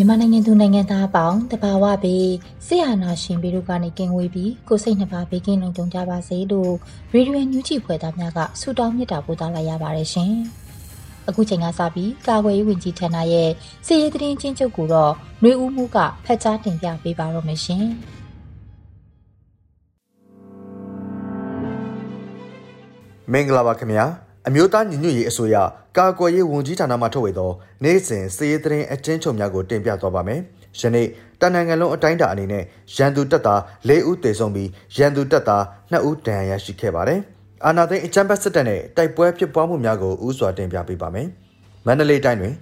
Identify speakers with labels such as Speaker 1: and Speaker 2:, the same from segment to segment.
Speaker 1: မြန်မာနိုင်ငံသူနိုင်ငံသားအပေါင်းတဘာဝပြီးဆရာနာရှင်ပြီးတို့ကနေကင်ဝေးပြီးကိုစိတ်နှစ်ပါးဘေးကင်းလုံခြုံကြပါစေလို့ရေဒီယိုညူချီဖွယ်သားများကဆုတောင်းမြတ်တာပို့သလိုက်ရပါတယ်ရှင်။အခုချိန်ကစပြီးကာကွယ်ရေးဝန်ကြီးဌာနရဲ့စီရေးသတင်းချင်းချုပ်ကိုတော့ຫນွေဦးမှုကဖတ်ကြားတင်ပြပေးပါတော့မယ်ရှင်။
Speaker 2: မင်္ဂလာပါခင်ဗျာ။ အမျိုးသားညီညွတ်ရေးအစိုးရကာကွယ်ရေးဝန်ကြီးဌာနမှထုတ်ဝေသောနေ့စဉ်စည်ရေးသတင်းအကျဉ်းချုပ်များကိုတင်ပြသွားပါမယ်။ယနေ့တနင်္ဂနွေလုံးအတိုင်းအတာအနေနဲ့ရန်သူတပ်သား၄ဦးသေဆုံးပြီးရန်သူတပ်သား2ဦးဒဏ်ရာရရှိခဲ့ပါတယ်။အာနာသိန်းအကြမ်းဖက်စစ်တပ်နဲ့တိုက်ပွဲဖြစ်ပွားမှုများကိုဥစွာတင်ပြပေးပါမယ်။မန္တလေးတိုင်းတွင်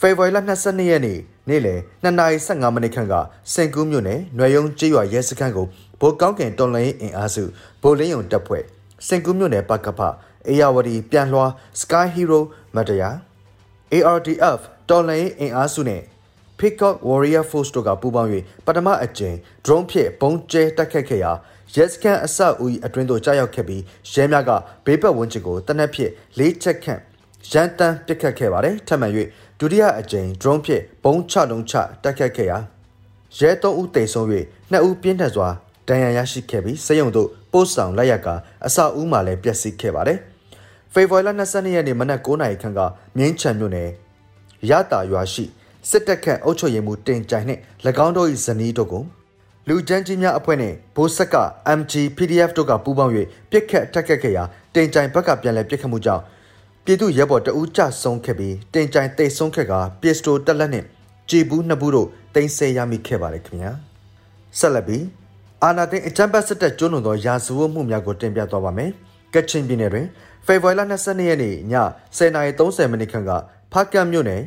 Speaker 2: ဖေဖော်ဝါရီလ22ရက်နေ့နေ့လယ်2:15မိနစ်ခန့်ကစင်ကူးမြို့နယ်နွယ်ယုံကျေးရွာရဲစခန်းကိုဗိုလ်ကောင်းကင်တော်လှန်ရေးအင်အားစုဗိုလ်လင်းယုံတပ်ဖွဲ့စင်ကူးမြို့နယ်ပကဖ အေယာဝတီပြန်လွှာ Sky Hero မတရာ ARDF တော်လိုင်းအင်အားစုနဲ့ Peacock Warrior Force တို့ကပူးပေါင်း၍ပထမအကြိမ် drone ဖြင့်ပုံကျဲတိုက်ခတ်ခဲ့ရာရဲစခန်းအဆောက်အဦအတွင်းသို့ကြားရောက်ခဲ့ပြီးရဲများကဘေးပတ်ဝန်းကျင်ကိုတနက်ဖြင့်လေးချက်ခန့်ရန်တမ်းပစ်ခတ်ခဲ့ပါတယ်ထပ်မံ၍ဒုတိယအကြိမ် drone ဖြင့်ပုံချလုံးချတိုက်ခတ်ခဲ့ရာရဲ၃ဦးတေဆုံး၍၂ဦးပြင်းထန်စွာဒဏ်ရာရရှိခဲ့ပြီးစေယုံတို့ပို့ဆောင်လိုက်ရကအဆောက်အဦမှာလည်းပျက်စီးခဲ့ပါတယ်။ ဖေဖော်ဝါရီလ22ရက်နေ့မနက်9:00နာရီခန့်ကမြင်းချံမြို့နယ်ရတာရွာရှိစစ်တပ်ခန့်အုပ်ချုပ်ရေးမှူးတင်ကြိုင်နှင့်၎င်းတို့၏ဇနီးတို့ကိုလူကျန်းကြီးများအဖွဲ့နှင့်ဘိုးဆက်က MG PDF တို့ကပူးပေါင်း၍ပြစ်ခတ်တက်ခတ်ခဲ့ရာတင်ကြိုင်ဘက်ကပြန်လည်ပြစ်ခတ်မှုကြောင့်ပြည်သူရဲဘော်တအူးကြဆုံးခဲ့ပြီးတင်ကြိုင်တိတ်ဆုံးခဲ့ကပစ္စတိုတက်လက်နှင့်ကြေဘူးနှစ်ဘူးတို့တင်ဆက်ရမိခဲ့ပါတယ်ခင်ဗျာဆက်လက်ပြီးအာနာတင်အကြံပတ်စစ်တပ်ကျွလွန်သောရာဇဝတ်မှုများကိုတင်ပြသွားပါမယ် ကချင်ပြည်နယ်တွင်ဖေဖော်ဝါရီလ22ရက်နေ့ည10:30မိနစ်ခန့်ကဖားကတ်မြို့နယ်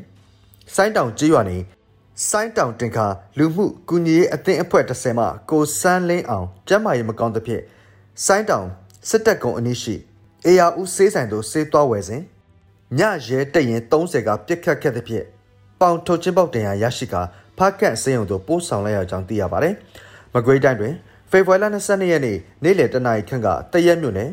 Speaker 2: စိုင်းတောင်ကျေးရွာနေစိုင်းတောင်တင်ခါလူမှုကူညီရေးအသင်းအဖွဲ့30မှကိုစန်းလင်းအောင်ကျမ်းမာရေးမကောင်းသဖြင့်စိုင်းတောင်စစ်တပ်ကုံအနည်းရှိအေယာဦးစေးဆိုင်သို့စေးသွားဝယ်စဉ်ညရဲတရင်30ကပြစ်ခတ်ခဲ့သဖြင့်ပေါင်ထုတ်ချင်းပေါက်တင်ရရရှိကဖားကတ်စေယုံသို့ပို့ဆောင်လိုက်ရကြောင်းသိရပါတယ်။မကွေးတိုင်းတွင်ဖေဖော်ဝါရီလ22ရက်နေ့နေ့လယ်တနာရီခန့်ကတရက်မြို့နယ်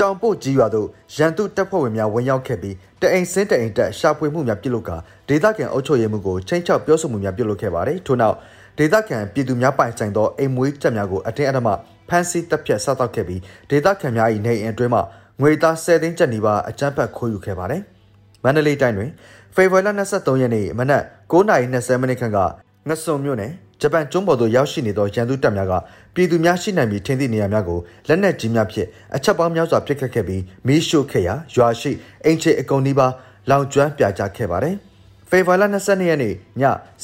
Speaker 2: တောင်ပို့ကြီးရွာသို့ရန်သူတပ်ဖွဲ့ဝင်များဝင်ရောက်ခဲ့ပြီးတအိမ်စင်းတအိမ်တက်ရှာဖွေမှုများပြုလုပ်ကာဒေသခံအုပ်ချုပ်ရေးမှုကိုချိန်ချောက်ပြောဆိုမှုများပြုလုပ်ခဲ့ပါတယ်ထို့နောက်ဒေသခံပြည်သူများပိုင်ဆိုင်သောအိမ်မွေးချက်များကိုအတင်းအဓမ္မဖမ်းဆီးတပ်ဖြတ်စားတောက်ခဲ့ပြီးဒေသခံများ၏နေအိမ်အတွင်းမှငွေသား10သိန်းကျပ်နီးပါးအကြမ်းဖက်ခိုးယူခဲ့ပါတယ်မန္တလေးတိုင်းတွင်ဖေဖော်ဝါရီလ23ရက်နေ့မနက်9:20မိနစ်ခန့်ကငဆုံမြို့နယ် ဂျပန်ကျွန်းပေါ်သို့ရောက်ရှိနေသောရန်သူတပ်များကပြည်သူများရှိနိုင်ပြီးထင်သည့်နေရာများကိုလက်နက်ကြီးများဖြင့်အချက်ပေါင်းများစွာပစ်ခတ်ခဲ့ပြီးမီးရှို့ခဲ့ရာရွာရှိအင်ချေအကုံနီးပါးလောင်ကျွမ်းပြာကျခဲ့ပါတယ်။ဖေဖော်ဝါရီလ22ရက်နေ့ည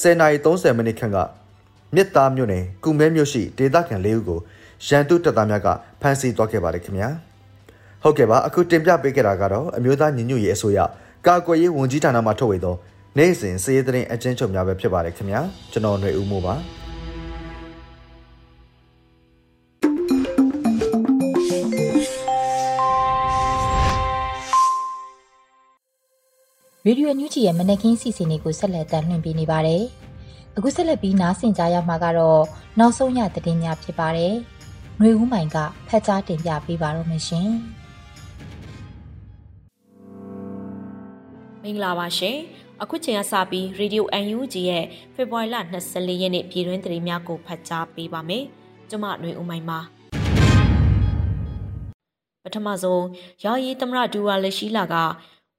Speaker 2: 10:30မိနစ်ခန့်ကမြစ်သားမြို့နယ်ကုမဲမြို့ရှိဒေသခံ၄ဦးကိုရန်သူတပ်သားများကဖမ်းဆီးသွားခဲ့ပါတယ်ခင်ဗျာ။ဟုတ်ကဲ့ပါအခုတင်ပြပေးခဲ့တာကတော့အမျိုးသားညီညွတ်ရေးအစိုးရကာကွယ်ရေးဝန်ကြီးဌာနမှထုတ်ဝေသော နေ့စဉ်စီးရီးသတင်းအချင်းချုပ်များပဲဖြစ်ပါတယ်ခင်ဗျာကျွန်တော်ຫນွေဦးမိုးပါ
Speaker 1: ရေဒီယိုညူချီရဲ့မနက်ခင်းစီစဉ်တွေကိုဆက်လက်တင်ပြနေပါတယ်။အခုဆက်လက်ပြီးနားဆင်ကြရမှာကတော့နောက်ဆုံးရသတင်းများဖြစ်ပါတယ်။နှွေဦးမိုင်ကဖတ်ကြားတင်ပြပေးပါတော့မရှင်။
Speaker 3: မင်္ဂလာပါရှင်။ အခုချိန်ကစပြီး Radio UNG ရဲ့ဖေဖော်ဝါရီလ24ရက်နေ့ပြည်တွင်းသတင်းများကိုဖတ်ကြားပေးပါမယ်။ကျွန်မຫນွေဦးမိုင်ပါ။ပထမဆုံးရာယီသမရဒူဝါလက်ရှိလာက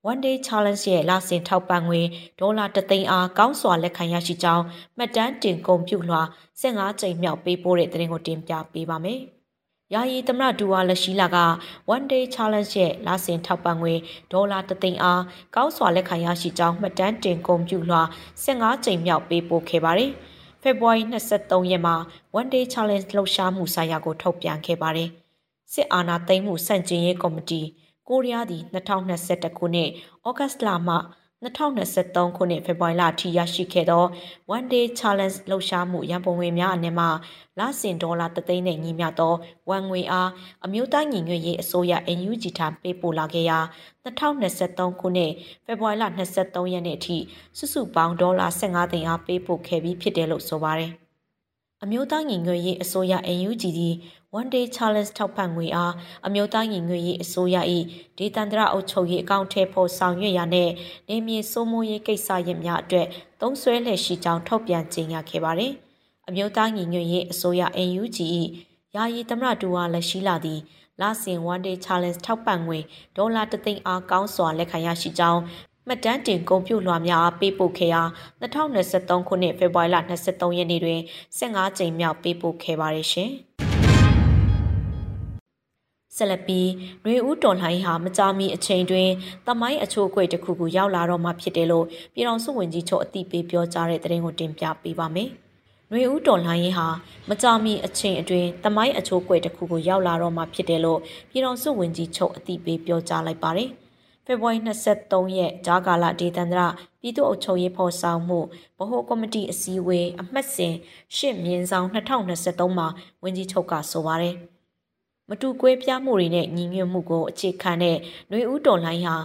Speaker 4: One Day Challenge ရဲ့လာစဉ်ထောက်ပံ့ငွေဒေါ်လာ3သိန်းအားကောင်းစွာလက်ခံရရှိကြောင်းမှတ်တမ်းတင်ကုန်ပြုလွှာ15ကြိမ်မြောက်ပေးပို့တဲ့သတင်းကိုတင်ပြပေးပါမယ်။ ယာယီသမရဒူဝါလက်ရှိလာက One Day Challenge ရဲ့လာစဉ်ထောက်ပံ့ငွေဒေါ်လာ3သိန်းအားကောင်းစွာလက်ခံရရှိကြောင်းမှတ်တမ်းတင်ကုန်ပြုလွှာ15ကြိမ်မြောက်ပေးပို့ခဲ့ပါတယ်။ဖေဖော်ဝါရီ23ရက်မှာ One Day Challenge လှုပ်ရှားမှုဆိုင်ရာကိုထုတ်ပြန်ခဲ့ပါတယ်။စစ်အာဏာသိမ်းမှုစန့်ကျင်ရေးကော်မတီကိုရီးယားသည်2021ခုနှစ်ဩဂတ်စ်လမှ 2023ခုနှစ်ဖေဖော်ဝါရီလအထိရရှိခဲ့သော One Day Challenge လှုပ်ရှားမှုရန်ပုံငွေများအနက်မှလစဉ်ဒေါ်လာ3သိန်းနဲ့ညီမျှသောဝန်ငွေအားအမျိုးသားညီညွတ်ရေးအစိုးရ NUG ထံပေးပို့လာခဲ့ရာ2023ခုနှစ်ဖေဖော်ဝါရီလ23ရက်နေ့အထိစုစုပေါင်းဒေါ်လာ15သိန်းအားပေးပို့ခဲ့ပြီးဖြစ်တယ်လို့ဆိုပါတယ်။အမျိုးသားညီညွတ်ရေးအစိုးရ NUG သည် One Day Challenge ထောက်ပံ့ငွေအားအမျိုးသားညီညွတ်ရေးအစိုးရ၏ဒေသန္တရအုပ်ချုပ်ရေးအကောင့်ထဲပေါ်ဆောင်ရွက်ရာနဲ့နေမြေစိုးမိုးရေးကိစ္စရပ်များအတွက်သုံးစွဲလည်ရှိကြောင်းထုတ်ပြန်ကြေညာခဲ့ပါတယ်။အမျိုးသားညီညွတ်ရေးအစိုးရ NUG ၏ယာယီသမရဒူဝါလက်ရှိလာသည့်လာစင် One Day Challenge ထောက်ပံ့ငွေဒေါ်လာ3သိန်းအားကောင်းစွာလက်ခံရရှိကြောင်းမှတ်တမ်းတင်ကုန်ပြုလွှာများပေးပို့ခဲ့ရာ2023ခုနှစ်ဖေဖော်ဝါရီလ23ရက်နေ့တွင်15ကြိမ်မြောက်ပေးပို့ခဲ့ပါတယ်ရှင်။ ဆက်လက်ပြီးနှွေဦးတော်လှန်ရေးဟာမကြာမီအချိန်တွင်တမိုင်းအချို့အကွေတစ်ခုခုရောက်လာတော့မှဖြစ်တယ်လို့ပြည်တော်စုဝင်ကြီးချုပ်အသိပေးပြောကြားတဲ့သတင်းကိုတင်ပြပေးပါမယ်။နှွေဦးတော်လှန်ရေးဟာမကြာမီအချိန်အတွင်းတမိုင်းအချို့အကွေတစ်ခုခုရောက်လာတော့မှဖြစ်တယ်လို့ပြည်တော်စုဝင်ကြီးချုပ်အသိပေးပြောကြားလိုက်ပါတယ်။ဖေဖော်ဝါရီ23ရက်ဂျာကာလာဒေသန္တရပြည်သူ့အုပ်ချုပ်ရေးဖော်ဆောင်မှုဗဟိုကော်မတီအစည်းအဝေးအမှတ်စဉ်ရှစ်မြင်းဆောင်2023မှာဝန်ကြီးချုပ်ကဆိုပါတယ်။ မတူကွဲပြားမှုတွေနဲ့ညီညွတ်မှုကိုအခြေခံတဲ့နှွေဦးတော်လိုင်းဟာ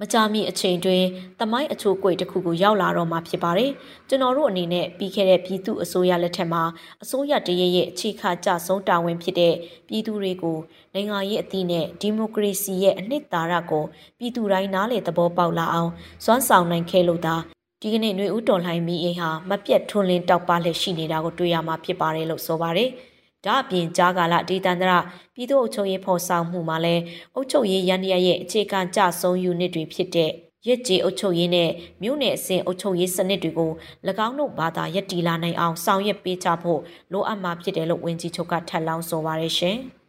Speaker 4: မကြာမီအချိန်တွင်တမိုင်းအချိုးကွေတစ်ခုကိုရောက်လာတော့မှာဖြစ်ပါတယ်။ကျွန်တော်တို့အနေနဲ့ပြီးခဲ့တဲ့ပြည်သူအစိုးရလက်ထက်မှာအစိုးရတရရဲ့အခြေခါကြဆုံးတာဝန်ဖြစ်တဲ့ပြည်သူတွေကိုနိုင်ငံရေးအသည့်နဲ့ဒီမိုကရေစီရဲ့အနှစ်သာရကိုပြည်သူတိုင်းနားလေသဘောပေါက်လာအောင်စွမ်းဆောင်နိုင်ခဲ့လို့သာဒီကနေ့ຫນွေဦးတော်လှိုင်းမီအိမ်ဟာမပြတ်ထွန်းလင်းတောက်ပလက်ရှိနေတာကိုတွေ့ရမှာဖြစ်ပါတယ်လို့ဆိုပါတယ်။ ဒါအပြင်ကြားကာလဒေသန္တရပြည်သူ့အုပ်ချုပ်ရေးဖော်ဆောင်မှုမှာလည်းအုပ်ချုပ်ရေးရန်ရရဲ့အခြေခံကြဆုံးယူနစ်တွေဖြစ်တဲ့ရစ်ကြီးအုပ်ချုပ်ရေးနဲ့မြို့နယ်အဆင့်အုပ်ချုပ်ရေးစနစ်တွေကို၎င်းတို့ဘာသာရည်တည်လာနိုင်အောင်ဆောင်ရွက်ပေးချဖို့လိုအပ်မှာဖြစ်တယ်လို့ဝန်ကြီးချုပ်ကထပ်လောင်းဆိုပါရရှင်။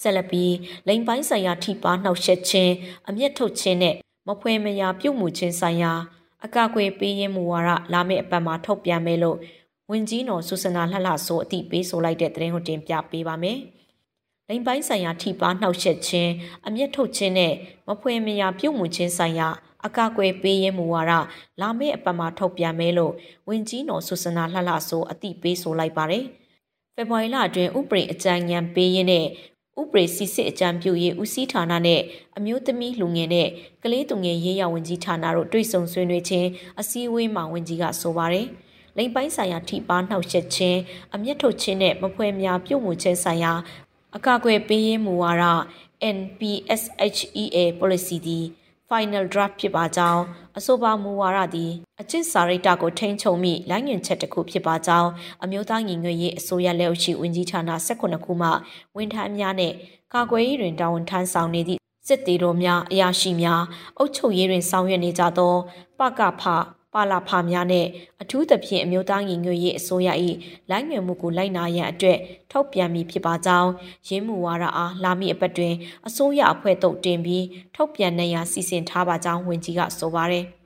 Speaker 4: ဆက်လက်ပြီးလိန်ပိုင်းဆိုင်ရာထိပါနှောက်ယှက်ခြင်းအမျက်ထုတ်ခြင်းနဲ့မဖွယ်မရာပြုတ်မှုခြင်းဆိုင်ရာအကာအကွယ်ပေးရင်းမူဝါဒလာမယ့်အပတ်မှာထုတ်ပြန်မယ်လို့ ဝင်ကြီးနော်ဆူစနာလှလှဆိုအတိပေးဆိုလိုက်တဲ့သတင်းကိုတင်ပြပေးပါမယ်။လိမ်ပိုင်းဆိုင်ရာထိပါနှောက်ယှက်ခြင်းအမျက်ထုတ်ခြင်းနဲ့မဖွယ်မရာပြုတ်မှုခြင်းဆိုင်ရာအကာအကွယ်ပေးရေးမူဝါဒလာမယ့်အပတ်မှာထုတ်ပြန်မယ်လို့ဝင်ကြီးနော်ဆူစနာလှလှဆိုအတိပေးဆိုလိုက်ပါတယ်။ဖေဖော်ဝါရီလအတွင်းဥပဒေအကြံဉာဏ်ပေးရင်းနဲ့ဥပဒေစီစစ်အကြံပြုရေးဦးစီးဌာနနဲ့အမျိုးသမီးလူငယ်နဲ့ကလေးသူငယ်ရေးရဝန်ကြီးဌာနတို့တွေ့ဆုံဆွေးနွေးခြင်းအစည်းအဝေးမှာဝန်ကြီးကဆိုပါတယ်။ လိမ်ပိုင်းဆိုင်ရာထိပါနှောက်ယှက်ခြင်းအမျက်ထုတ်ခြင်းနဲ့မဖွဲများပြုတ်မှုခြင်းဆိုင်ရာအကာအကွယ်ပေးရေးမူဝါဒ NPSHEA policy သည် final draft ဖြစ်ပါကြောင်းအဆိုပါမူဝါဒသည်အချစ်စာရိတ္တကိုထိန်းချုပ်မိလိုင်းငင်ချက်တစ်ခုဖြစ်ပါကြောင်းအမျိုးသားညီညွတ်ရေးအစိုးရလက်အောက်ရှိဝန်ကြီးဌာန18ခုမှဝန်ထမ်းများနဲ့ကာကွယ်ရေးတွင်တာဝန်ထမ်းဆောင်နေသည့်စစ်တီတော်များအရာရှိများအုပ်ချုပ်ရေးတွင်ဆောင်ရွက်နေကြသောပကဖ ပါလာဖာများနဲ့အထူးသဖြင့်အမျိုးသားညီညွတ်ရေးအစိုးရ၏လိုင်းငွေမှုကိုလိုက်နာရန်အတွက်ထုတ်ပြန်မိဖြစ်ပါကြောင်းရင်းမှုဝါဒအားလာမည့်အပတ်တွင်အစိုးရအဖွဲ့သို့တင်ပြီးထုတ်ပြန်နေရန်စီစဉ်ထားပါကြောင်းဝန်ကြီးကဆိုပါရယ်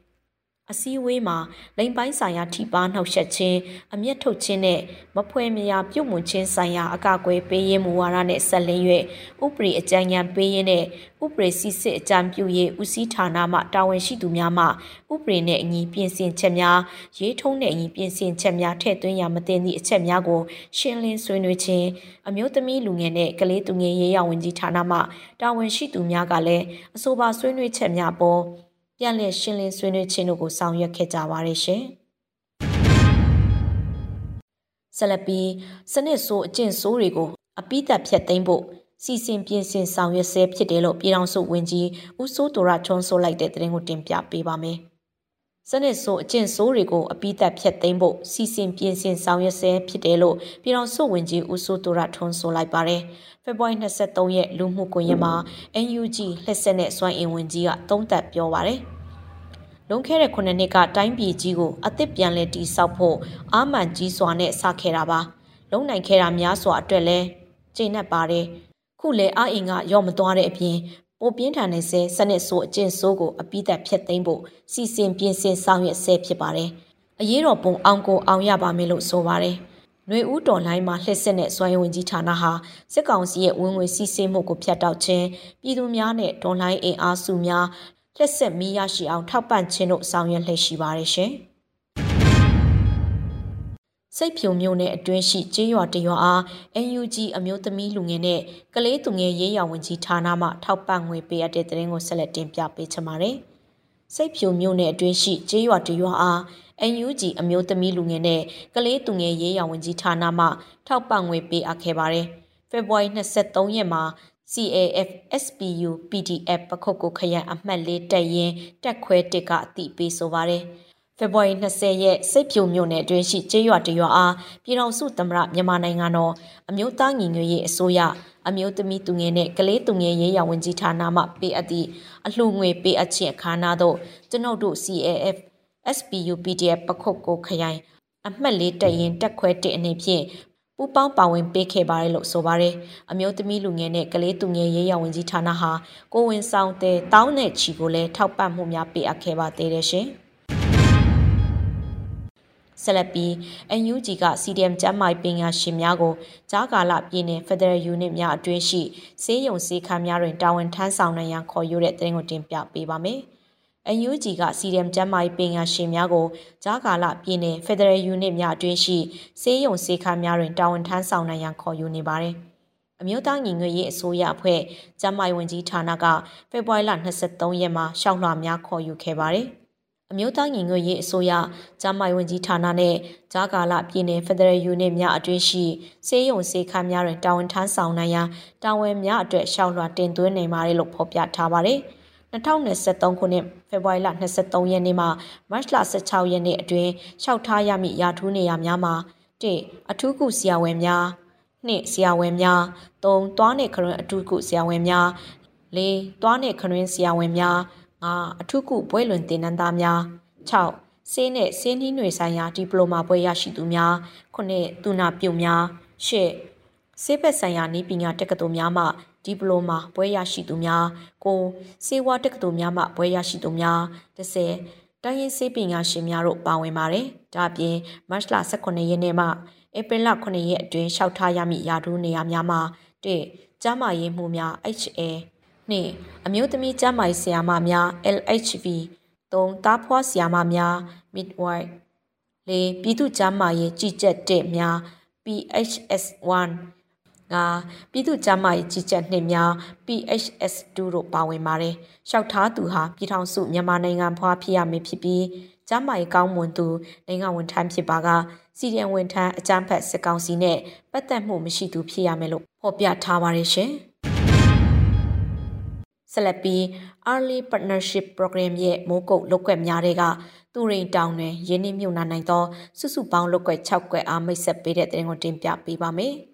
Speaker 4: အစည်းအဝေးမှာလိမ်ပိုင်းဆိုင်ရာထိပါနှောက်ယှက်ခြင်းအမျက်ထုတ်ခြင်းနဲ့မဖွဲမရာပြုတ်မှုခြင်းဆိုင်ရာအကာအကွယ်ပေးရေးမူဝါဒနဲ့ဆက်လင်း၍ဥပဒေအကြံဉာဏ်ပေးရင်းနဲ့ဥပဒေစီစစ်အကြံပြုရေးဦးစီးဌာနမှတာဝန်ရှိသူများမှဥပဒေနဲ့အညီပြင်ဆင်ချက်များရေးထုံးတဲ့အညီပြင်ဆင်ချက်များထည့်သွင်းရမတင်သည့်အချက်များကိုရှင်းလင်းဆွေးနွေးခြင်းအမျိုးသမီးလူငယ်နဲ့ကလေးသူငယ်ရေးရဝန်ကြီးဌာနမှတာဝန်ရှိသူများကလည်းအဆိုပါဆွေးနွေးချက်များပေါ် ပြန်လည်ရှင်းလင်းဆွေးနွေးခြင်းတို့ကိုဆောင်ရွက်ခဲ့ကြပါရရှင်။ဆက်လက်ပြီးစနစ်ဆိုးအကျင့်ဆိုးတွေကိုအပိသက်ဖြတ်သိမ်းဖို့စီစဉ်ပြင်ဆင်ဆောင်ရွက်ဆဲဖြစ်တယ်လို့ပြည်ထောင်စုဝန်ကြီးဦးစိုးတော်ရထွန်းဆိုလိုက်တဲ့သတင်းကိုတင်ပြပေးပါမယ်စနစ်ဆိုးအကျင့်ဆိုးတွေကိုအပိသက်ဖြတ်သိမ်းဖို့စီစဉ်ပြင်ဆင်ဆောင်ရွက်ဆဲဖြစ်တယ်လို့ပြည်တော်စုဝင်ကြီးဦးစိုးတူရထွန်းဆိုလိုက်ပါတယ်။ဖေဖော်ဝါရီ23ရက်လူမှုကွန်ရက်မှာ NUG လက်ဆက်နဲ့စွမ်းအင်ဝင်ကြီးကသုံးသပ်ပြောပါတယ်။ လွန်ခဲ့တဲ့9နှစ်ကတိုင်းပြည်ကြီးကိုအသစ်ပြန်လည်တည်ဆောက်ဖို့အာမှန်ကြီးစွာနဲ့စခဲ့တာပါ။လုံနိုင်ခဲ့တာများစွာအတွက်လဲကျင့်납ပါတယ်။ခုလေအအင်ကရော့မသွားတဲ့အပြင်ပိုပြင်းထန်တဲ့ဆဲစနစ်ဆိုးအကျင့်ဆိုးကိုအပိသက်ဖျက်သိမ်းဖို့စီစဉ်ပြင်ဆင်ဆောင်ရွက်ဆဲဖြစ်ပါတယ်။အရေးတော်ပုံအောင်ကိုအောင်ရပါမယ်လို့ဆိုပါတယ်။နှွေဦးတော်လိုင်းမှာလှည့်ဆက်တဲ့စွမ်းရည်ဝန်ကြီးဌာနဟာစစ်ကောင်စီရဲ့ဝင်ငွေစီးဆင်းမှုကိုဖျက်တောက်ခြင်းပြည်သူများနဲ့ဒေါ်လိုင်းအင်အားစုများ လှည့်ဆက်မိရရှိအောင်ထောက်ပံ့ခြင်းတို့ဆောင်ရွက်လှည့်ရှိပါတယ်ရှင်။စိတ်ဖြုံမျိုးနဲ့အတွင်းရှိကျေးရွာတရွာအား NUG အမျိုးသမီးလူငယ်နဲ့ကလေးသူငယ်ရေးရာဝန်ကြီးဌာနမှထောက်ပံ့ငွေပေးအပ်တဲ့တဲ့ရင်ကိုဆက်လက်တင်ပြပေးချင်ပါတယ်။စိတ်ဖြုံမျိုးနဲ့အတွင်းရှိကျေးရွာတရွာအား NUG အမျိုးသမီးလူငယ်နဲ့ကလေးသူငယ်ရေးရာဝန်ကြီးဌာနမှထောက်ပံ့ငွေပေးအပ်ခဲ့ပါတယ်။ဖေဖော်ဝါရီ23ရက်မှာ CAF SPU PDF ပခုတ်ကိုခရံအမှတ်လေးတက်ရင်တက်ခွဲတစ်ကအတိပေးဆိုပါတယ်။ဖေဖော်ဝါရီ20ရက်စိတ်ဖြူမြို့နယ်အတွင်းရှိကျေးရွာတရွာအားပြည်ထောင်စုသမ္မတမြန်မာနိုင်ငံတော်အမျိုးသားညီညွတ်ရေးအစိုးရအမျိုးသမီးသူငယ်နဲ့ကလေးသူငယ်ရေးရာဝန်ကြီးဌာနမှပေးအပ်သည့်အလှူငွေပေးအပ်ခြင်းအခမ်းအနားသို့ကျွန်ုပ်တို့ CAF SPU PDF ပခုတ်ကိုခရိုင်အမှတ်လေးတက်ရင်တက်ခွဲတဲ့အနေဖြင့် ပူပေါင်းပါဝင်ပေးခဲ့ပါတယ်လို့ဆိုပါတယ်အမျိုးသမီးလူငယ်နဲ့ကလေးသူငယ်ရေးရာဝန်ကြီးဌာနဟာကိုဝင်ဆောင်တဲ့တောင်းတဲ့ချီကိုလည်းထောက်ပံ့မှုများပေးအပ်ခဲ့ပါသေးတယ်ရှင်။ဆက်လက်ပြီး NUG က CDM ကျမ်းမာပညာရှင်များကိုကြားကာလပြည်နယ် Federal Unit များအတွင်းရှိစေယုံစေခန်းများတွင်တာဝန်ထမ်းဆောင်နိုင်ရန်ခေါ်ယူတဲ့တင်ကိုတင်ပြပေးပါမယ်။ NUG က CDM ကျမ်းမာပညာရှင်များကိုကြားကာလပြည်နယ် Federal Unit များအတွင်းရှိစေယုံစေခန်းများတွင်တာဝန်ထမ်းဆောင်နိုင်ရန်ခေါ်ယူနေပါတယ်။အမျိုးသားညီညွတ်ရေးအစိုးရအဖွဲ့ကျန်းမာရေးဝန်ကြီးဌာနကဖေဖော်ဝါရီလ23ရက်မှာရှောက်လွှာများခေါ်ယူခဲ့ပါတယ်။အမျိုးသားညီညွတ်ရေးအစိုးရကျန်းမာရေးဝန်ကြီးဌာနနဲ့ဂျာကာလပြည်နယ်ဖက်ဒရယ်ယူနစ်များအတွင်းရှိစေယုံစေခန်းများတွင်တာဝန်ထမ်းဆောင်နိုင်ရန်တာဝန်များအတွက်ရှောက်လွှာတင်သွင်းနေပါတယ်လို့ဖော်ပြထားပါတယ်။ 2023ခုနှစ်ဖေဖော်ဝါရီလ23ရက်နေ့မှမတ်လ16ရက်နေ့အတွင်းလျှောက်ထားရမည့်ရာထူးနေရာများမှာ၁အထူးကုဆရာဝန်များ၂ဆရာဝန်များ၃သွားနှင့်ခရွန်းအထူးကုဆရာဝန်များ၄သွားနှင့်ခရွန်းဆရာဝန်များ5အထုကုဘွဲလွန်တင်နန်းသားများ6ဆေးနဲ့ဆေးနှီးတွေဆိုင်ရာဒီပလိုမာဘွဲရရှိသူများ9သူနာပြုများ10ဆေးဘက်ဆိုင်ရာနည်းပညာတက္ကသိုလ်များမှ ဒီပလိုမာဘွဲရရှိသူများ9ဆေးဝါးတက္ကသိုလ်များမှဘွဲရရှိသူများ10တိုင်းရင်းဆေးပညာရှင်များတို့ပါဝင်ပါတယ်။ဒါ့အပြင်မတ်လ18ရက်နေ့မှဧပြီလ9ရက်အတွင်းလျှောက်ထားရမည့်ရာထူးနေရာများမှာ1ကျန်းမာရေးမှုများ HA နှင့်အမျိုးသမီးကျန်းမာရေးဆရာမများ LHV ၃တားဖွားဆရာမများ midwife ၄ပြည်သူ့ကျန်းမာရေးကြီးကြပ်တဲ့များ PHS1 ငါပြည်သူ့ကျန်းမာရေးကြီးကြပ်နှစ်များ PHS2 တို့ပါဝင်ပါတယ်။ရှောက်ထားသူဟာပြည်ထောင်စုမြန်မာနိုင်ငံဖွားဖြစ်ရမည်ဖြစ်ပြီးကျန်းမာရေးကောင်းမွန်သူနိုင်ငံဝန်ထမ်းဖြစ်ပါကစီဒီအန်ဝန်ထမ်းအကြမ်းဖက်စစ်ကောင်စီနဲ့ပတ်သက်မှုမရှိသူဖြစ်ရမယ်လို့ဖော်ပြထားပါတယ်ရှင်။ဆက်လက်ပြီး Early Partnership Program ရဲ့မိုးကုတ်လုပ်ကွက်များတွေကသူရိန်တောင်တွင်ရင်းနှီးမြှုပ်နှံနိုင်သောစုစုပေါင်းလုပ်ကွက်6ကွက်အားမိတ်ဆက်ပေးတဲ့တဲ့ရင်ကိုတင်ပြပေးပါမယ်။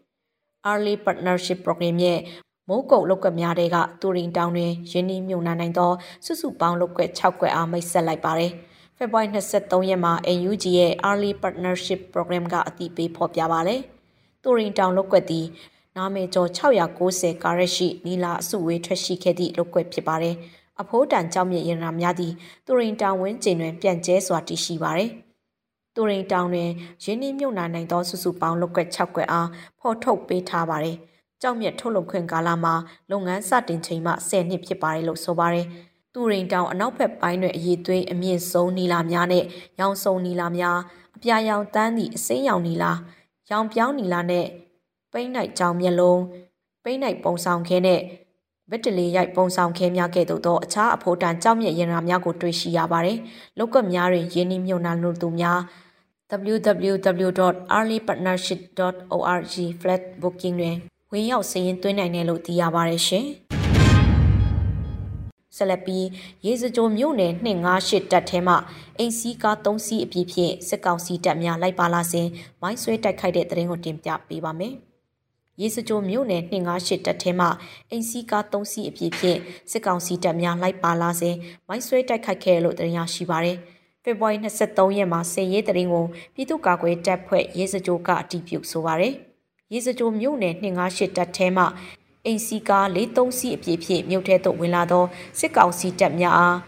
Speaker 4: Early Partnership Program ရဲ့မိုးကုတ်လုပ်ကွက်များတွေကသူရိန်တောင်တွင်ရင်းနှီးမြှုပ်နှံနိုင်သောစုစုပေါင်းလုပ်ကွက်6ကွက်အားမိတ်ဆက်လိုက်ပါတယ်။ဖေဖော်ဝါရီ23ရက်မှာ AUG ရဲ့ Early Partnership Program ကအတည်ပြုဖော်ပြပါတယ်။သူရိန်တောင်လုပ်ကွက်သည်နာမည်ကျော်690ကာရက်ရှိနီလာအစုဝေးထွက်ရှိခဲ့သည့်လုပ်ကွက်ဖြစ်ပါတယ်။အဖိုးတန်ကြောင့်မြရနာများသည့်တူရင်တောင်ဝင်းကျင်တွင်ပြန့်ကျဲစွာတည်ရှိပါတယ်။ တူရင်တောင်တွင်ရင်းနှီးမြုပ်နှံနိုင်သောစုစုပေါင်းလုပ်ကွက်6ကွက်အားဖော်ထုတ်ပေးထားပါတယ်။ကြောက်မြတ်ထုတ်လုပ်ခွင့်ကာလမှာလုပ်ငန်းစတင်ချိန်မှ10နှစ်ဖြစ်ပါတယ်လို့ဆိုပါတယ်။တူရင်တောင်အနောက်ဘက်ပိုင်းတွင်အရေးသွေးအမြင့်ဆုံးနီလာများနဲ့ရောင်စုံနီလာများအပြာရောင်တန်းသည့်အစိမ်းရောင်နီလာရောင်ပြောင်းနီလာနဲ့ပိန်းနိုင်ကြောင်မျက်လုံးပိန်းနိုင်ပုံဆောင်ခဲနဲ့ဗက်တလီရိုက်ပုံဆောင်ခဲများကဲ့သို့သောအခြားအဖို့တန်ကြောက်မြက်ရင်ရာများကိုတွေ့ရှိရပါတယ်။လောက်ကများတွင်ရင်းနှီးမြှုပ်နှံလို့သူများ www.earlypartnership.org flat booking တွင်ဝင်ရောက်စာရင်းသွင်းနိုင်တယ်လို့သိရပါတယ်ရှင်။ဆက်လက်ပြီးရေစကြိုမြို့နယ်258တပ်ထဲမှအင်စီကား3စီးအပြည့်ဖြင့်စစ်ကောင်စီတပ်များလိုက်ပါလာစဉ်မိုင်းဆွဲတိုက်ခိုက်တဲ့တဲ့ရင်ကိုတင်ပြပေးပါမယ်။ရေစကြိုမြို့နယ်258တပ်ထဲမှအင်စီကား3စီးအပြည့်ဖြင့်စစ်ကောင်စီတပ်များလိုက်ပါလာစဉ်မိုင်းဆွဲတိုက်ခိုက်ခဲ့လို့တင်ရရှိပါရယ်။ ဖေဖော်ဝါရီ23ရက်မှာစစ်ရေးတရင်ကိုပြည်သူ့ကာကွယ်တပ်ဖွဲ့ရေစကြိုကအတည်ပြုဆိုပါရယ်။ရေစကြိုမြို့နယ်258တပ်ထဲမှအိမ်စီကား၄၃စီးအပြည့်ဖြင့်မြို့ထဲသို့ဝင်လာသောစစ်ကောင်စီတပ်များအား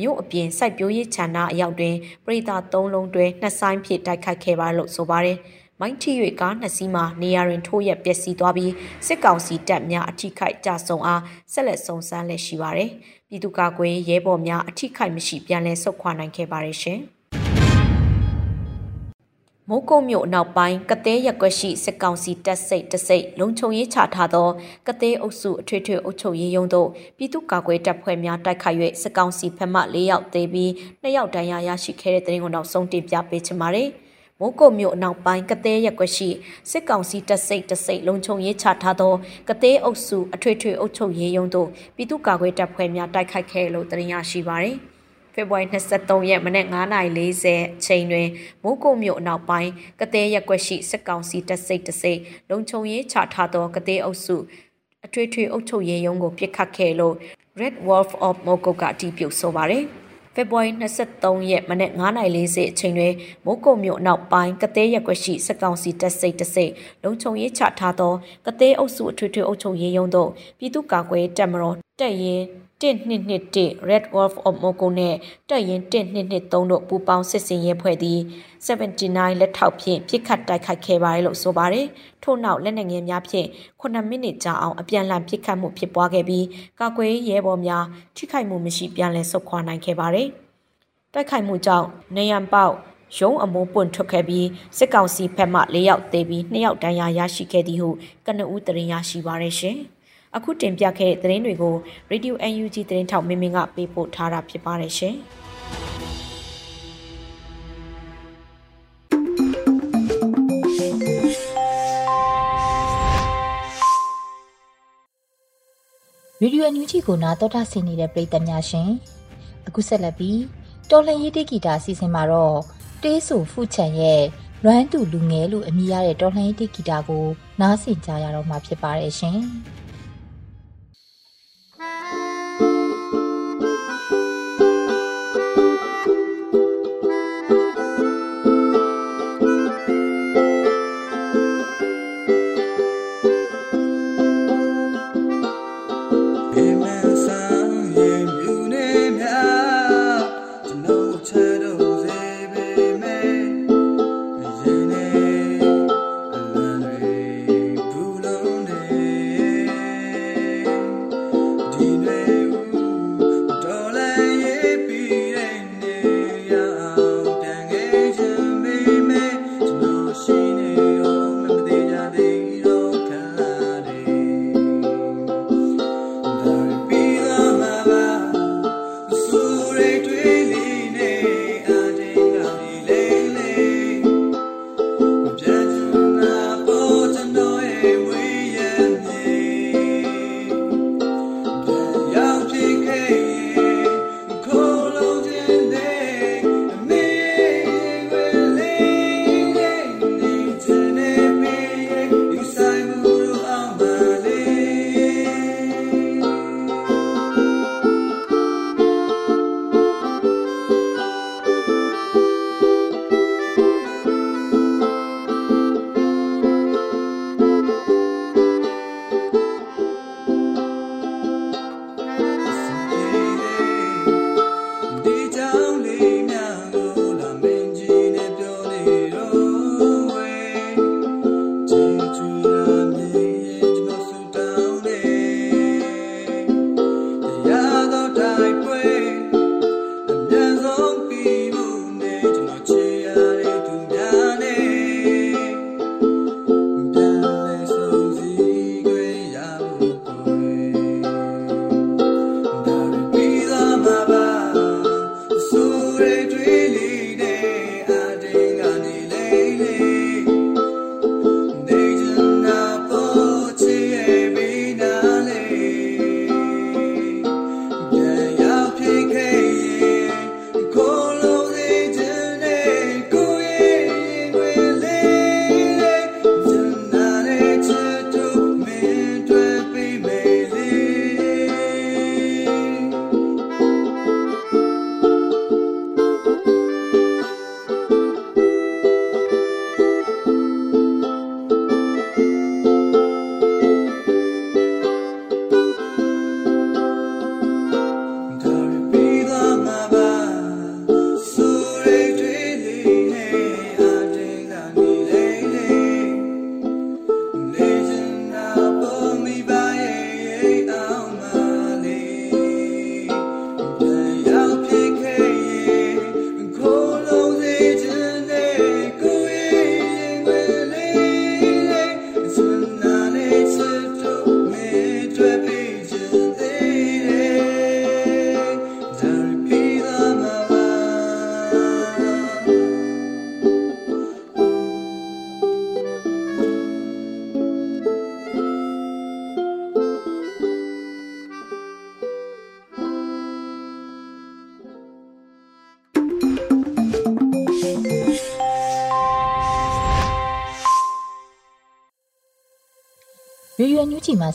Speaker 4: မြို့အပြင်စိုက်ပျိုးရေးခြံနာအရောက်တွင်ပရိသတ်၃လုံးတွဲနှစ်ဆိုင်ဖြင့်တိုက်ခိုက်ခဲ့ပါလို့ဆိုပါတယ်။မိုင်းထီ၍ကားနှစ်စီးမှနေရာတွင်ထိုးရက်ပျက်စီးသွားပြီးစစ်ကောင်စီတပ်များအထိခိုက်ကြဆုံအားဆက်လက်စုံစမ်းလက်ရှိပါတယ်။ ပြည်သူ့ကာကွယ်ရဲဘော်များအထိခိုက်မရှိပြန်လည်ဆုတ်ခွာနိုင်ခဲ့ပါတယ်ရှင်။မိုးကုတ်မြို့အနောက်ပိုင်းကသေးရက်ွက်ရှိစစ်ကောင်စီတပ်စိတ်တစိတ်လုံခြုံရေးချထားသောကသေးအုပ်စုအထွေထွေအုပ်ချုပ်ရေးရုံးသို့ပြည်သူ့ကာကွယ်တပ်ဖွဲ့များတိုက်ခိုက်၍စစ်ကောင်စီဖက်မှ၄ယောက်သေပြီး၂ယောက်ဒဏ်ရာရရှိခဲ့တဲ့တဲ့ရင်ကိုနောက်ဆုံးတင်ပြပေးချင်ပါတယ်။ မိုးကုတ်မြို့အနောက်ပိုင်းကသေးရက်ွက်ရှိစစ်ကောင်စီတပ်စိတ်တစိတ်လုံခြုံရေးချထားသောကသေးအုပ်စုအထွေထွေအုပ်ချုပ်ရေးရုံးသို့ပြည်သူ့ကာကွယ်တပ်ဖွဲ့များတိုက်ခိုက်ခဲ့လို့တင်ရရှိပါတယ်။ဖေဖော်ဝါရီ23ရက်မနက်9:40အချိန်တွင်မိုးကုတ်မြို့အနောက်ပိုင်းကသေးရက်ွက်ရှိစစ်ကောင်စီတပ်စိတ်တစိတ်လုံခြုံရေးချထားသောကသေးအုပ်စုအထွေထွေအုပ်ချုပ်ရေးရုံးကိုပြစ်ခတ်ခဲ့လို့ Red Wolf of Moko ကအတည်ပြုဆိုပါတယ်။ ဖေဖော်ဝါရီ23ရက်မနက်9:40အချိန်တွင်မိုးကုတ်မြို့နောက်ပိုင်းကသေးရက်ွက်ရှိစက်ကောင်စီတပ်စိတ်တစိတ်လုံခြုံရေးချထားသောကသေးအုပ်စုအထွေထွေအုပ်ချုပ်ရေးရုံးသို့ပြည်သူ့ကာကွယ်တပ်မတော် တပ်ရင်း1221 Red Wolf of Moko နဲ့တပ်ရင်း1223တို့ပူးပေါင်းစစ်စင်ရေးဖွဲ့သည်79လက်ထောက်ဖြင့်ပြစ်ခတ်တိုက်ခိုက်ခဲ့ပါတယ်လို့ဆိုပါတယ်။ထို့နောက်လက်နက်ငယ်များဖြင့်9မိနစ်ကြာအောင်အပြန်အလှန်ပြစ်ခတ်မှုဖြစ်ပွားခဲ့ပြီးကာကွယ်ရဲဘော်များထိခိုက်မှုမရှိပြန်လည်ဆုတ်ခွာနိုင်ခဲ့ပါတယ်။တိုက်ခိုက်မှုကြောင့်နေရန်ပေါက်ရုံးအမိုးပွင့်ထွက်ခဲ့ပြီးစစ်ကောင်စီဖက်မှ၄ယောက်သေပြီး၂ယောက်ဒဏ်ရာရရှိခဲ့သည်ဟုကနဦးတရင်ရရှိပါရရှင်။ အခုတင်ပြခဲ့တဲ့သတင်းတွေကို Radio UNG သတင်းထောက်မင်းမင်းကပေးပို့ထားတာဖြစ်ပါတယ်ရှင်။
Speaker 1: ဗီဒီယိုအန်ယူဂျီကိုနာတော်တာဆင်နေတဲ့ပရိသတ်များရှင်အခုဆက်လက်ပြီးတော်လှန်ရေးတိဂီတာအစီအစဉ်မှာတော့တေးဆူဖူချန်ရဲ့လွမ်းသူလူငယ်လို့အမည်ရတဲ့တော်လှန်ရေးတိဂီတာကိုနားဆင်ကြရတော့မှာဖြစ်ပါတယ်ရှင်။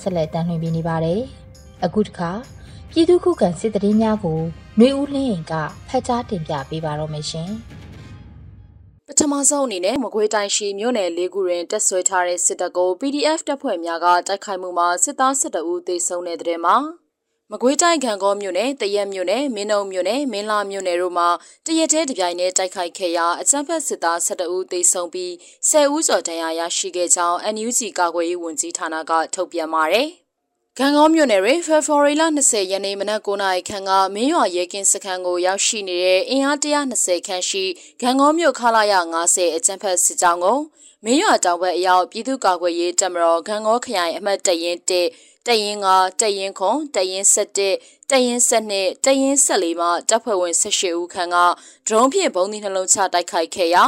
Speaker 1: ဆက်လက်တမ်းလှည့်ပေးနေပါတယ်။အခုတခါပြည်သူခုခံစစ်တရင်များကိုຫນွေဦးလင်းရင်ကဖတ်ကြားတင်ပြပေးပါတော့မယ်ရှင်။
Speaker 5: ပထမဆုံးအနေနဲ့မကွေးတိုင်းရှိမြို့နယ်လေးခုတွင်တက်ဆွဲထားတဲ့စစ်တပ်ကို PDF တပ်ဖွဲ့များကတိုက်ခိုက်မှုမှာစစ်သား12ဦးသေဆုံးတဲ့တဲ့မှာ မကွေးတိုင်းခံကောမြို့နယ်တရက်မြို့နယ်မင်းုံမြို့နယ်မင်းလာမြို့နယ်တို့မှာတရက်တည်းတပြိုင်တည်းတိုက်ခိုက်ခဲ့ရာအကြမ်းဖက်စစ်သား12ဦးသေဆုံးပြီး10ဦးကျော်ဒဏ်ရာရရှိခဲ့ကြောင်း NUG ကာကွယ်ရေးဝန်ကြီးဌာနကထုတ်ပြန်ပါတယ်။ကံကောမြို့နယ်တွင်ဖေဖော်ဝါရီလ20ရက်နေ့မနက်9:00နာရီခန့်ကမင်းရွာရဲကင်းစခန်းကိုရောက်ရှိနေတဲ့အင်အား120ခန့်ရှိကံကောမြို့ခလာရ90အကြမ်းဖက်စစ်ကြောင်းကိုမင်းရွာတောင်ဘက်အရောက်ပြည်သူ့ကာကွယ်ရေးတပ်မတော်ကံကောခရိုင်အမှတ်တရင်1 တရင်ကတရင်ခွန်တရင်7တရင်7တရင်14မှာတပ်ဖွဲ့ဝင်18ဦးခန့်ကဒရုန်းဖြင့်ဘုံဒီနှလုံးချတိုက်ခိုက်ခဲ့ရာ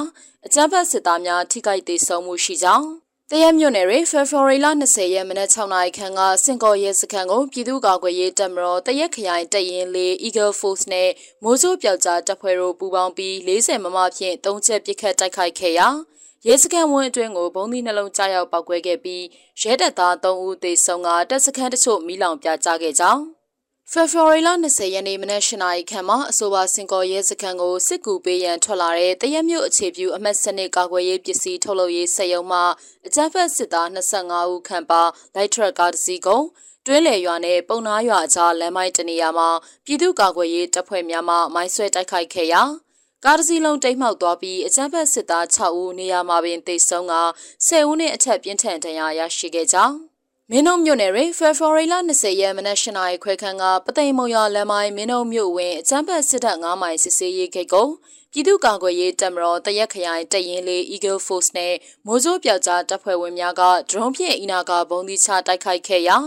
Speaker 5: အကြမ်းဖက်စစ်သားများထိခိုက်ဒေဆုံးမှုရှိကြောင်းတရမြို့နယ်တွင်ဖေဖော်ဝါရီလ20ရက်မနက်6နာရီခန့်ကစင်ကော်ရဲစခန်းကိုပြည်သူ့ကာကွယ်ရေးတပ်မတော်တရက်ခရိုင်တရင်လေး Eagle Force နဲ့မိုးစိုးပြောက်ကြားတပ်ဖွဲ့တို့ပူးပေါင်းပြီး40မမဖြင့်၃ချက်ပစ်ခတ်တိုက်ခိုက်ခဲ့ရာ ရဲစခန်းဝင်းအတွင်းကိုဘုံသီးနှလုံးကြားရောက်ပောက်ကွဲခဲ့ပြီးရဲတပ်သား3ဦးသေဆုံးကတပ်စခန်းတချို့မိလောင်ပြကြခဲ့ကြောင်းဖေဖော်ဝါရီလ20ရက်နေ့မနက်၈နာရီခန့်မှာအဆိုပါစင်ကော်ရဲစခန်းကိုစစ်ကူပေးရန်ထွက်လာတဲ့တရက်မြို့အခြေပြုအမှတ်စနစ်ကာကွယ်ရေးပစ္စည်းထုတ်လုပ်ရေးစက်ရုံမှအကြမ်းဖက်စစ်သား25ဦးခန့်ပါလိုက်ထရက်ကားတစ်စီးကိုတွဲလေရွာနဲ့ပုံနာရွာကြားလမ်းမိုက်တနေရာမှာပြည်သူ့ကာကွယ်ရေးတပ်ဖွဲ့များမှမိုင်းဆွဲတိုက်ခိုက်ခဲ့ရာ ကားတစ်စီးလုံးတိတ်မှောက်သွားပြီးအကြမ်းဖက်စစ်သား6ဦးနေရာမှာပင်တိတ်ဆုံးက10ဦးနဲ့အထက်ပြင်းထန်ဒဏ်ရာရရှိခဲ့ကြောင်းမင်းုံမြို့နယ်တွင်ဖေဖော်ဝါရီလ20ရက်မနက်၈နာရီခွဲခန့်ကပသိမ်မုံရလမ်းမိုင်းမင်းုံမြို့ဝင်အကြမ်းဖက်စစ်တပ်9မိုင်စစ်ဆေးရေးဂိတ်ကိုပြည်သူ့ကာကွယ်ရေးတပ်မတော်တရက်ခရိုင်တရင်လေး Eagle Force နဲ့မိုးစိုးပြောက်ကြားတပ်ဖွဲ့ဝင်များကဒရုန်းဖြင့်အီနာကဘုံဒီချတိုက်ခိုက်ခဲ့ရာ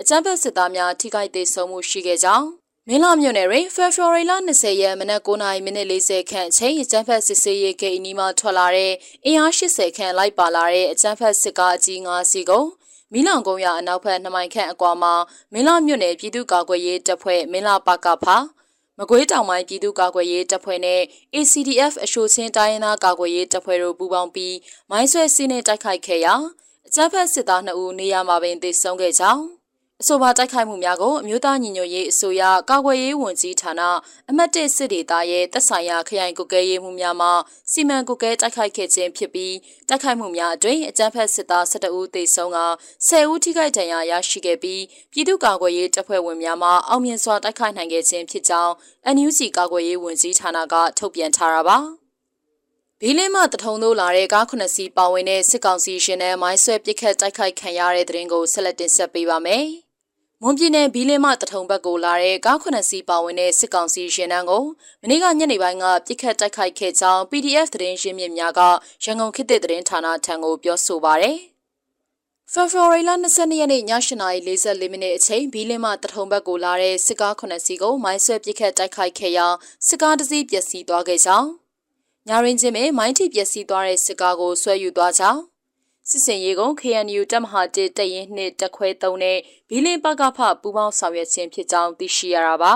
Speaker 5: အကြမ်းဖက်စစ်သားများထိခိုက်ဒေဆုံးမှုရှိခဲ့ကြောင်း မင်းလာမြို့နယ်တွင်ဖေဖော်ဝါရီလ20ရက်မနက်9:40မိနစ်40ခန့်အချိန်အကြမ်းဖက်စစ်ဆေးရေးဂိတ်အနီးမှထွက်လာတဲ့အင်အား80ခန့်လိုက်ပါလာတဲ့အကြမ်းဖက်စစ်ကားအကြီး9စီးကိုမီလောင်ကုန်းရအနောက်ဘက်2မိုင်ခန့်အကွာမှာမင်းလာမြို့နယ်ပြည်သူ့ကာကွယ်ရေးတပ်ဖွဲ့မင်းလာပါကဖာမကွေးတောင်ပိုင်းပြည်သူ့ကာကွယ်ရေးတပ်ဖွဲ့နဲ့ ACDF အရှိုချင်းတိုင်းရင်းသားကာကွယ်ရေးတပ်ဖွဲ့တို့ပူးပေါင်းပြီးမိုင်းဆွဲစီးနှင်းတိုက်ခိုက်ခဲ့ရာအကြမ်းဖက်စစ်သား2ဦးနေရာမှာပင်သေဆုံးခဲ့ကြောင်း အဆိုပါတိုက်ခိုက်မှုများကိုအမျိုးသားညီညွတ်ရေးအစိုးရကာကွယ်ရေးဝန်ကြီးဌာနအမတ်တစ်စစ်ဒေသရဲ့တပ်ဆိုင်ရာခရိုင်ကုကဲရေးမှုများမှစီမံကုကဲတိုက်ခိုက်ခဲ့ခြင်းဖြစ်ပြီးတိုက်ခိုက်မှုများအတွင်းအကြမ်းဖက်စစ်သား12ဦးသေဆုံးက10ဦးထိခိုက်ဒဏ်ရာရရှိခဲ့ပြီးပြည်သူ့ကာကွယ်ရေးတပ်ဖွဲ့ဝင်များမှအောင်မြင်စွာတိုက်ခိုက်နိုင်ခဲ့ခြင်းဖြစ်ကြောင်း NUG ကာကွယ်ရေးဝန်ကြီးဌာနကထုတ်ပြန်ထားတာပါဘီလင်းမတထုံတို့လာတဲ့ကားခုနှစ်စီးပါဝင်တဲ့စစ်ကောင်စီရှင်နဲ့မိုင်းဆွဲပစ်ခတ်တိုက်ခိုက်ခံရတဲ့တဲ့ရင်ကိုဆက်လက်တင်ဆက်ပေးပါမယ်။ မွန်ပြည်နယ်ဘီလင်းမတထုံဘက်ကိုလာတဲ့ကားခုနှစ်စီးပါဝင်တဲ့စစ်ကောင်စီရင်နှန်းကိုမနေ့ကညနေပိုင်းကပြစ်ခတ်တိုက်ခိုက်ခဲ့ကြောင်း PDF သတင်းရင်းမြစ်များကရန်ကုန်ခေတ်သစ်သတင်းဌာနထံကိုပြောဆိုပါရယ်။ဖေဖော်ဝါရီလ22ရက်နေ့ည8:44မိနစ်အချိန်ဘီလင်းမတထုံဘက်ကိုလာတဲ့စစ်ကားခုနှစ်စီးကိုမိုင်းဆွဲပစ်ခတ်တိုက်ခိုက်ခဲ့ရာစစ်ကားတစ်စီးပျက်စီးသွားခဲ့ကြောင်းညရင်ချင်း में မိုင်းထိပျက်စီးသွားတဲ့စစ်ကားကိုဆွဲယူသွားကြောင်း စစ်စင်ရေးကုန်း KNU တပ်မဟာ1တရင်နှစ်တခွဲ3နဲ့ဘီလင်းပကဖပူပေါင်းဆောင်ရွက်ခြင်းဖြစ်ကြောင်းသိရှိရတာပါ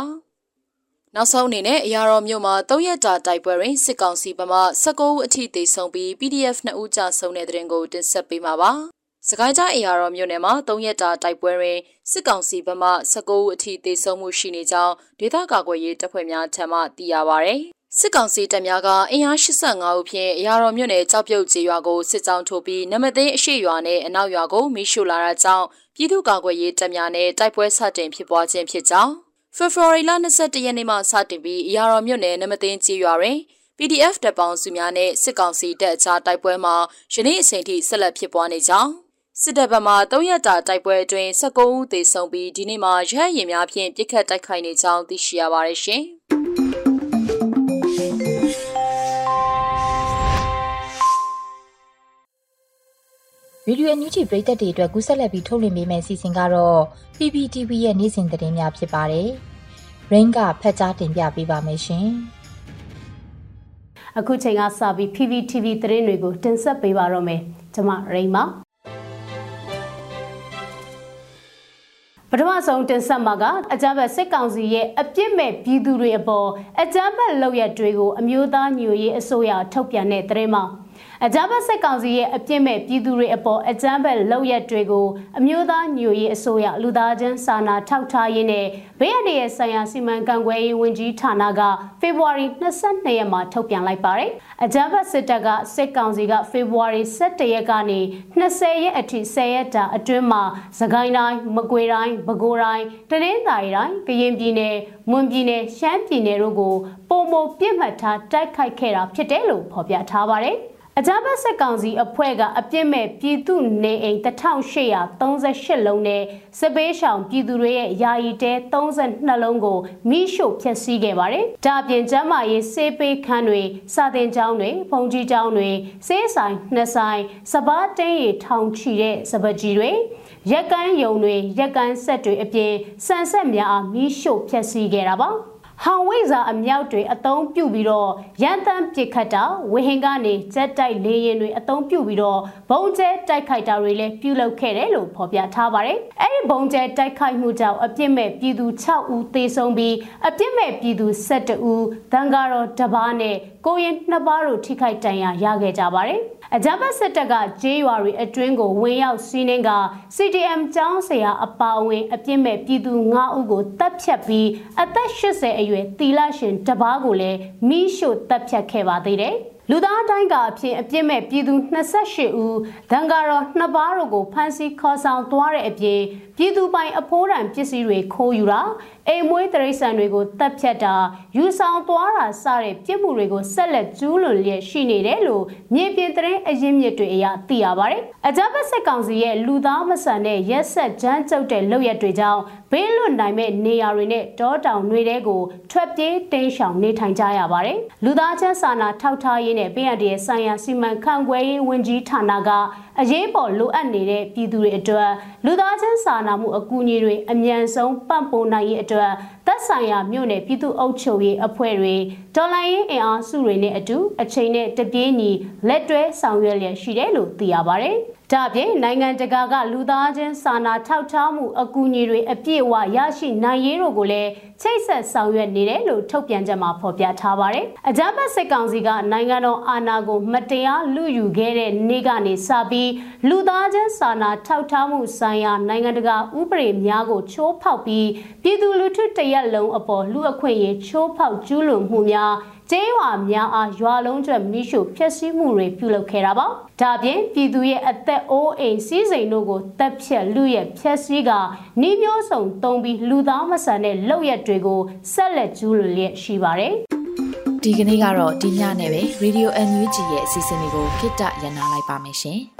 Speaker 5: ။နောက်ဆုံးအနေနဲ့အရာတော်မြို့မှာ၃ရက်တာတိုက်ပွဲတွင်စစ်ကောင်စီဗမာ19ဦးအထိသေဆုံးပြီး PDF 2ဦးကြာဆုံးတဲ့တဲ့ရင်ကိုတင်ဆက်ပေးမှာပါ။စကိုင်းတိုင်းအရာတော်မြို့နယ်မှာ၃ရက်တာတိုက်ပွဲတွင်စစ်ကောင်စီဗမာ19ဦးအထိသေဆုံးမှုရှိနေကြောင်းဒေသကာကွယ်ရေးတပ်ဖွဲ့များထံမှသိရပါဗျ။ စစ်ကောင်စီတပ်များကအင်အား85ဦးဖြင့်အရာတော်မြို့နယ်ကြောက်ပြုတ်ကျေးရွာကိုစစ်ကြောင်းထိုးပြီးနမသိန်းအရှိရွာနဲ့အနောက်ရွာကိုမိရှုလာတာကြောင့်ပြည်သူ့ကာကွယ်ရေးတပ်များနဲ့တိုက်ပွဲဆတင်ဖြစ်ပွားခြင်းဖြစ်ကြောင်းဖေဖော်ဝါရီလ22ရက်နေ့မှစတင်ပြီးအရာတော်မြို့နယ်နမသိန်းကျေးရွာတွင် PDF တပ်ပေါင်းစုများနဲ့စစ်ကောင်စီတပ်အကြားတိုက်ပွဲမှာယနေ့အချိန်ထိဆက်လက်ဖြစ်ပွားနေကြောင်းစစ်တပ်ဘက်မှ3ရက်တာတိုက်ပွဲအတွင်း19ဦးသေဆုံးပြီးဒီနေ့မှာရဟတ်ရင်များဖြင့်ပြစ်ခတ်တိုက်ခိုက်နေကြောင်းသိရှိရပါတယ်ရှင်။
Speaker 1: ဗီဒီယိုညူချီပရိသတ်တွေအတွက်ကူးဆက်လက်ပြီးထုတ်လွှင့်ပေးမယ့်အစီအစဉ်ကတော့ PPTV ရဲ့နေ့စဉ်သတင်းများဖြစ်ပါတယ်။ Rain ကဖတ်ကြားတင်ပြပေးပါမယ်ရှင်။
Speaker 6: အခုချိန်ကစပြီး PPTV သတင်းတွေကိုတင်ဆက်ပေးပါတော့မယ်။ကျွန်မ Rain ပါ။ပထမဆုံးတင်ဆက်မှာကအကြမ်းဖက်စစ်ကောင်စီရဲ့အပြစ်မဲ့ပြည်သူတွေအပေါ်အကြမ်းဖက်လုပ်ရက်တွေကိုအမျိုးသားညွရေးအစိုးရထုတ်ပြန်တဲ့သတင်းမှာ အကြမ်းဖက်စစ်ကောင်စီရဲ့အပြစ်မဲ့ပြည်သူတွေအပေါ်အကြမ်းဖက်လုပ်ရက်တွေကိုအမျိုးသားညွရေးအစိုးရလူသားချင်းစာနာထောက်ထားရေးနဲ့ဘေးအန္တရာယ်ဆိုင်ရာစီမံကန့်ကွယ်ရေးဝန်ကြီးဌာနကဖေဖော်ဝါရီ22ရက်မှာထုတ်ပြန်လိုက်ပါတယ်။အကြမ်းဖက်စစ်တပ်ကစစ်ကောင်စီကဖေဖော်ဝါရီ17ရက်ကနေ20ရက်အထိ10ရက်တာအတွင်းမှာသခိုင်းတိုင်းမကွေတိုင်းပဲခူးတိုင်းတနင်္သာရီတိုင်းကရင်ပြည်နယ်မွန်ပြည်နယ်ရှမ်းပြည်နယ်တို့ကိုပုံမပြစ်မှတ်ထားတိုက်ခိုက်ခဲ့တာဖြစ်တယ်လို့ဖော်ပြထားပါတယ်။ အကြမ်းဖက်စစ်ကောင်စီအဖွဲ့ကအပြစ်မဲ့ပြည်သူနေအိမ်1838လုံးနဲ့စစ်ပေးရှောင်ပြည်သူတွေရဲ့ယာယီတဲ32လုံးကိုမိရှို့ဖျက်ဆီးခဲ့ပါတယ်။ဒါပြင်ကျမ်းမာရေးစေးပေးခန်းတွေစာသင်ကျောင်းတွေဖုန်ကြီးကျောင်းတွေစေးဆိုင်နှစ်ဆိုင်စပားတင်းရီထောင်ချီတဲ့စပကြီးတွေရက်ကန်းယုံတွေရက်ကန်းဆက်တွေအပြင်ဆန်ဆက်များအားမိရှို့ဖျက်ဆီးခဲ့တာပါ။ ဟောင်ဝိဇာအမြောက်တွေအသုံးပြုပြီးတော့ရန်တမ်းပစ်ခတ်တာဝဟင်ကနေဂျက်တိုက်လေယာဉ်တွေအသုံးပြုပြီးတော့ဘုံကျဲတိုက်ခိုက်တာတွေလည်းပြုလုပ်ခဲ့တယ်လို့ဖော်ပြထားပါတယ်။အဲဒီဘုံကျဲတိုက်ခိုက်မှုကြောင့်အပြစ်မဲ့ပြည်သူ6ဦးသေဆုံးပြီးအပြစ်မဲ့ပြည်သူ12ဦးတန်ကာတော်တပားနဲ့ကိုရင်နှစ်ပါးတို့ထိခိုက်ဒဏ်ရာရခဲ့ကြပါတယ်။ အကြမ်းဖက်စစ်တပ်ကဂျေးရွာတွေအတွင်းကိုဝင်ရောက်စီးနှင်းက CDM ကျောင်းဆရာအပါအဝင်အပြစ်မဲ့ပြည်သူ9ဦးကိုတပ်ဖြတ်ပြီးအသက်80အရွယ်တီလာရှင်တပားကိုလည်းမိရှို့တပ်ဖြတ်ခဲ့ပါသေးတယ်။လူသားတိုင်းကအဖြစ်အပြစ်မဲ့ပြည်သူ28ဦးဒဏ်ကာတော်နှစ်ပါးတို့ကိုဖမ်းဆီးခေါ်ဆောင်သွားတဲ့အပြင်ပြည်သူပိုင်အဖိုးတန်ပစ္စည်းတွေခိုးယူတာ အိမ်မွေးတရိษံတွေကိုတပ်ဖြတ်တာယူဆောင်သွားတာစတဲ့ပြစ်မှုတွေကိုဆက်လက်ကျူးလွန်လျက်ရှိနေတယ်လို့မြေပြင်သတင်းအရင်းမြစ်တွေအရသိရပါတယ်။အကြမ်းဖက်စစ်ကောင်စီရဲ့လူသားမဆန်တဲ့ရက်ဆက်ကြမ်းကြုတ်တဲ့လုပ်ရက်တွေကြောင့်ဘေးလွတ်နိုင်မဲ့နေရာတွေနဲ့တောတောင်တွေကိုထွက်ပြေးတိမ်းရှောင်နေထိုင်ကြရပါတယ်။လူသားချင်းစာနာထောက်ထားရေးနဲ့ပြည်ရတဲ့ဆိုင်ရာစီမံခန့်ခွဲရေးဝန်ကြီးဌာနက အရေးပေါ်လိုအပ်နေတဲ့ပြည်သူတွေအတွက်လူသားချင်းစာနာမှုအကူအညီတွေအမြန်ဆုံးပံ့ပိုးနိုင်ရေးအတွက်သက်ဆိုင်ရာမြို့နယ်ပြည်သူ့အုပ်ချုပ်ရေးအဖွဲ့တွေဒေါ်လာရင်းအင်အားစုတွေနဲ့အတူအချိန်နဲ့တပြေးညီလက်တွဲဆောင်ရွက်လျက်ရှိတယ်လို့သိရပါတယ်။ ဒါပြင်နိုင်ငံတကာကလူသားချင်းစာနာထောက်ထားမှုအကူအညီတွေအပြည့်အဝရရှိနိုင်ရေးတို့ကိုလည်းချိတ်ဆက်ဆောင်ရွက်နေတယ်လို့ထုတ်ပြန်ချက်မှာဖော်ပြထားပါတယ်။အကြမ်းဖက်စစ်ကောင်စီကနိုင်ငံတော်အာဏာကိုမတရားလူယူခဲ့တဲ့နေ့ကနေစပြီးလူသားချင်းစာနာထောက်ထားမှုဆိုင်ရာနိုင်ငံတကာဥပဒေများကိုချိုးဖောက်ပြီးပြည်သူလူထုတရက်လုံးအပေါ်လူအခွင့်အရေးချိုးဖောက်ကျူးလွန်မှုများ ကျေးရွာများအားရွာလုံးကျွတ်မိရှုဖျက်ဆီးမှုတွေပြုလုပ်ခဲ့တာပါ။ဒါပြင်ပြည်သူရဲ့အသက်အိုးအိမ်စီးစိမ်တို့ကိုတပ်ဖြတ်လူရဲ့ဖျက်ဆီးကနှီးမျိုးစုံတုံးပြီးလူသားမဆန်တဲ့လုပ်ရက်တွေကိုဆက်လက်ကျူးလွန်လျက်ရှိပါတယ်။
Speaker 3: ဒီကနေ့ကတော့ဒီညနဲ့ပဲ Radio NUG ရဲ့အစီအစဉ်လေးကိုခਿੱတရနာလိုက်ပါမယ်ရှင်။